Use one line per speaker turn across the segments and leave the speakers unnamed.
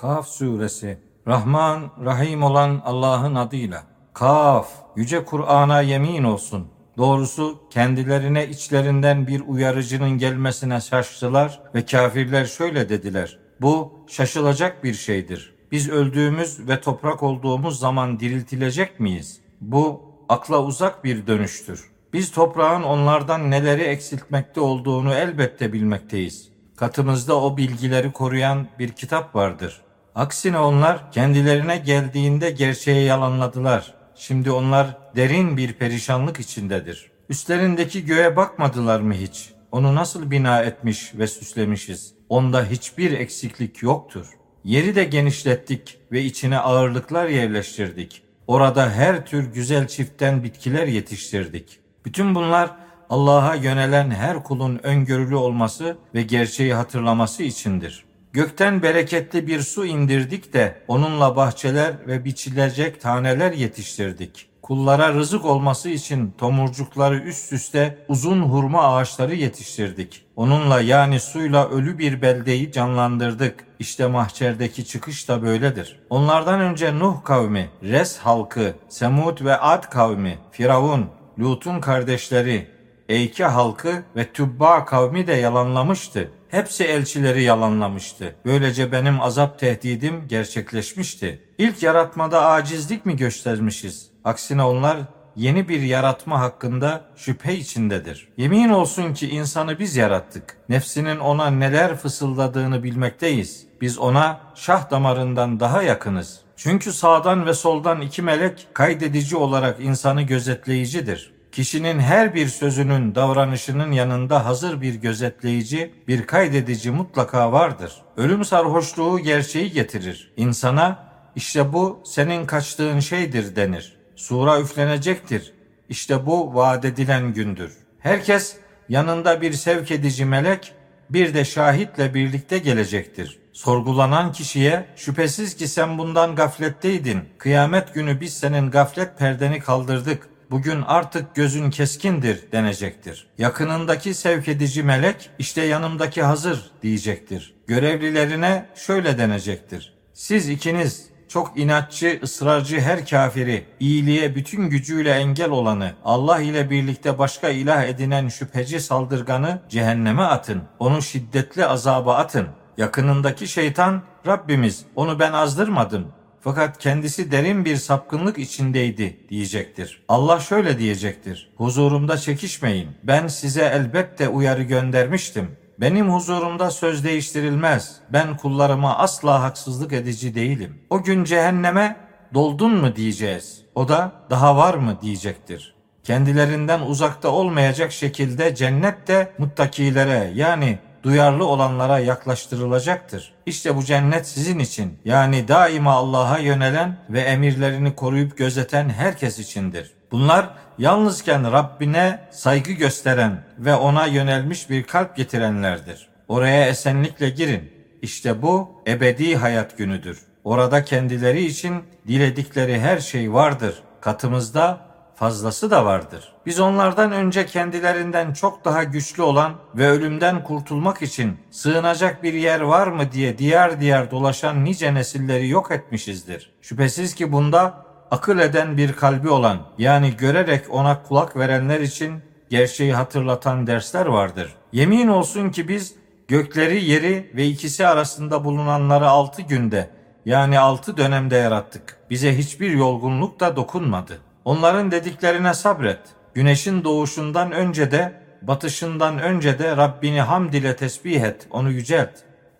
Kaf suresi Rahman, Rahim olan Allah'ın adıyla. Kaf, yüce Kur'an'a yemin olsun. Doğrusu kendilerine içlerinden bir uyarıcının gelmesine şaştılar ve kafirler şöyle dediler. Bu şaşılacak bir şeydir. Biz öldüğümüz ve toprak olduğumuz zaman diriltilecek miyiz? Bu akla uzak bir dönüştür. Biz toprağın onlardan neleri eksiltmekte olduğunu elbette bilmekteyiz. Katımızda o bilgileri koruyan bir kitap vardır. Aksine onlar kendilerine geldiğinde gerçeği yalanladılar. Şimdi onlar derin bir perişanlık içindedir. Üstlerindeki göğe bakmadılar mı hiç? Onu nasıl bina etmiş ve süslemişiz? Onda hiçbir eksiklik yoktur. Yeri de genişlettik ve içine ağırlıklar yerleştirdik. Orada her tür güzel çiftten bitkiler yetiştirdik. Bütün bunlar Allah'a yönelen her kulun öngörülü olması ve gerçeği hatırlaması içindir. Gökten bereketli bir su indirdik de onunla bahçeler ve biçilecek taneler yetiştirdik. Kullara rızık olması için tomurcukları üst üste uzun hurma ağaçları yetiştirdik. Onunla yani suyla ölü bir beldeyi canlandırdık. İşte mahçerdeki çıkış da böyledir. Onlardan önce Nuh kavmi, Res halkı, Semud ve Ad kavmi, Firavun, Lut'un kardeşleri, Eyke halkı ve Tübba kavmi de yalanlamıştı. Hepsi elçileri yalanlamıştı. Böylece benim azap tehdidim gerçekleşmişti. İlk yaratmada acizlik mi göstermişiz? Aksine onlar yeni bir yaratma hakkında şüphe içindedir. Yemin olsun ki insanı biz yarattık. Nefsinin ona neler fısıldadığını bilmekteyiz. Biz ona şah damarından daha yakınız. Çünkü sağdan ve soldan iki melek kaydedici olarak insanı gözetleyicidir. Kişinin her bir sözünün, davranışının yanında hazır bir gözetleyici, bir kaydedici mutlaka vardır. Ölüm sarhoşluğu gerçeği getirir. İnsana işte bu senin kaçtığın şeydir denir. Sura üflenecektir. İşte bu vaat edilen gündür. Herkes yanında bir sevk edici melek, bir de şahitle birlikte gelecektir. Sorgulanan kişiye şüphesiz ki sen bundan gafletteydin. Kıyamet günü biz senin gaflet perdeni kaldırdık bugün artık gözün keskindir denecektir. Yakınındaki sevk edici melek işte yanımdaki hazır diyecektir. Görevlilerine şöyle denecektir. Siz ikiniz çok inatçı, ısrarcı her kafiri, iyiliğe bütün gücüyle engel olanı, Allah ile birlikte başka ilah edinen şüpheci saldırganı cehenneme atın. Onu şiddetli azaba atın. Yakınındaki şeytan, Rabbimiz onu ben azdırmadım. Fakat kendisi derin bir sapkınlık içindeydi diyecektir. Allah şöyle diyecektir. Huzurumda çekişmeyin. Ben size elbette uyarı göndermiştim. Benim huzurumda söz değiştirilmez. Ben kullarıma asla haksızlık edici değilim. O gün cehenneme doldun mu diyeceğiz. O da daha var mı diyecektir. Kendilerinden uzakta olmayacak şekilde cennet de muttakilere yani duyarlı olanlara yaklaştırılacaktır. İşte bu cennet sizin için yani daima Allah'a yönelen ve emirlerini koruyup gözeten herkes içindir. Bunlar yalnızken Rabbine saygı gösteren ve ona yönelmiş bir kalp getirenlerdir. Oraya esenlikle girin. İşte bu ebedi hayat günüdür. Orada kendileri için diledikleri her şey vardır. Katımızda fazlası da vardır. Biz onlardan önce kendilerinden çok daha güçlü olan ve ölümden kurtulmak için sığınacak bir yer var mı diye diğer diğer dolaşan nice nesilleri yok etmişizdir. Şüphesiz ki bunda akıl eden bir kalbi olan yani görerek ona kulak verenler için gerçeği hatırlatan dersler vardır. Yemin olsun ki biz gökleri, yeri ve ikisi arasında bulunanları altı günde yani altı dönemde yarattık. Bize hiçbir yorgunluk da dokunmadı. Onların dediklerine sabret. Güneşin doğuşundan önce de batışından önce de Rabbini hamd ile tesbih et, onu yücelt.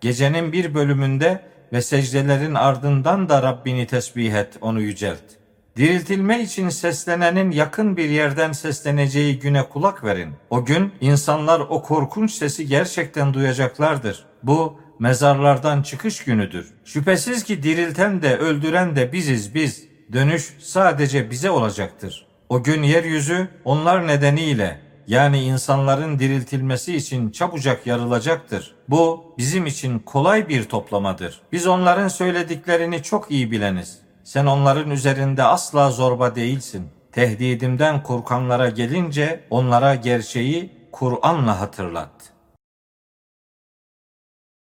Gecenin bir bölümünde ve secdelerin ardından da Rabbini tesbih et, onu yücelt. Diriltilme için seslenenin yakın bir yerden sesleneceği güne kulak verin. O gün insanlar o korkunç sesi gerçekten duyacaklardır. Bu mezarlardan çıkış günüdür. Şüphesiz ki dirilten de öldüren de biziz biz. Dönüş sadece bize olacaktır. O gün yeryüzü onlar nedeniyle yani insanların diriltilmesi için çabucak yarılacaktır. Bu bizim için kolay bir toplamadır. Biz onların söylediklerini çok iyi bileniz. Sen onların üzerinde asla zorba değilsin. Tehdidimden korkanlara gelince onlara gerçeği Kur'an'la hatırlat.''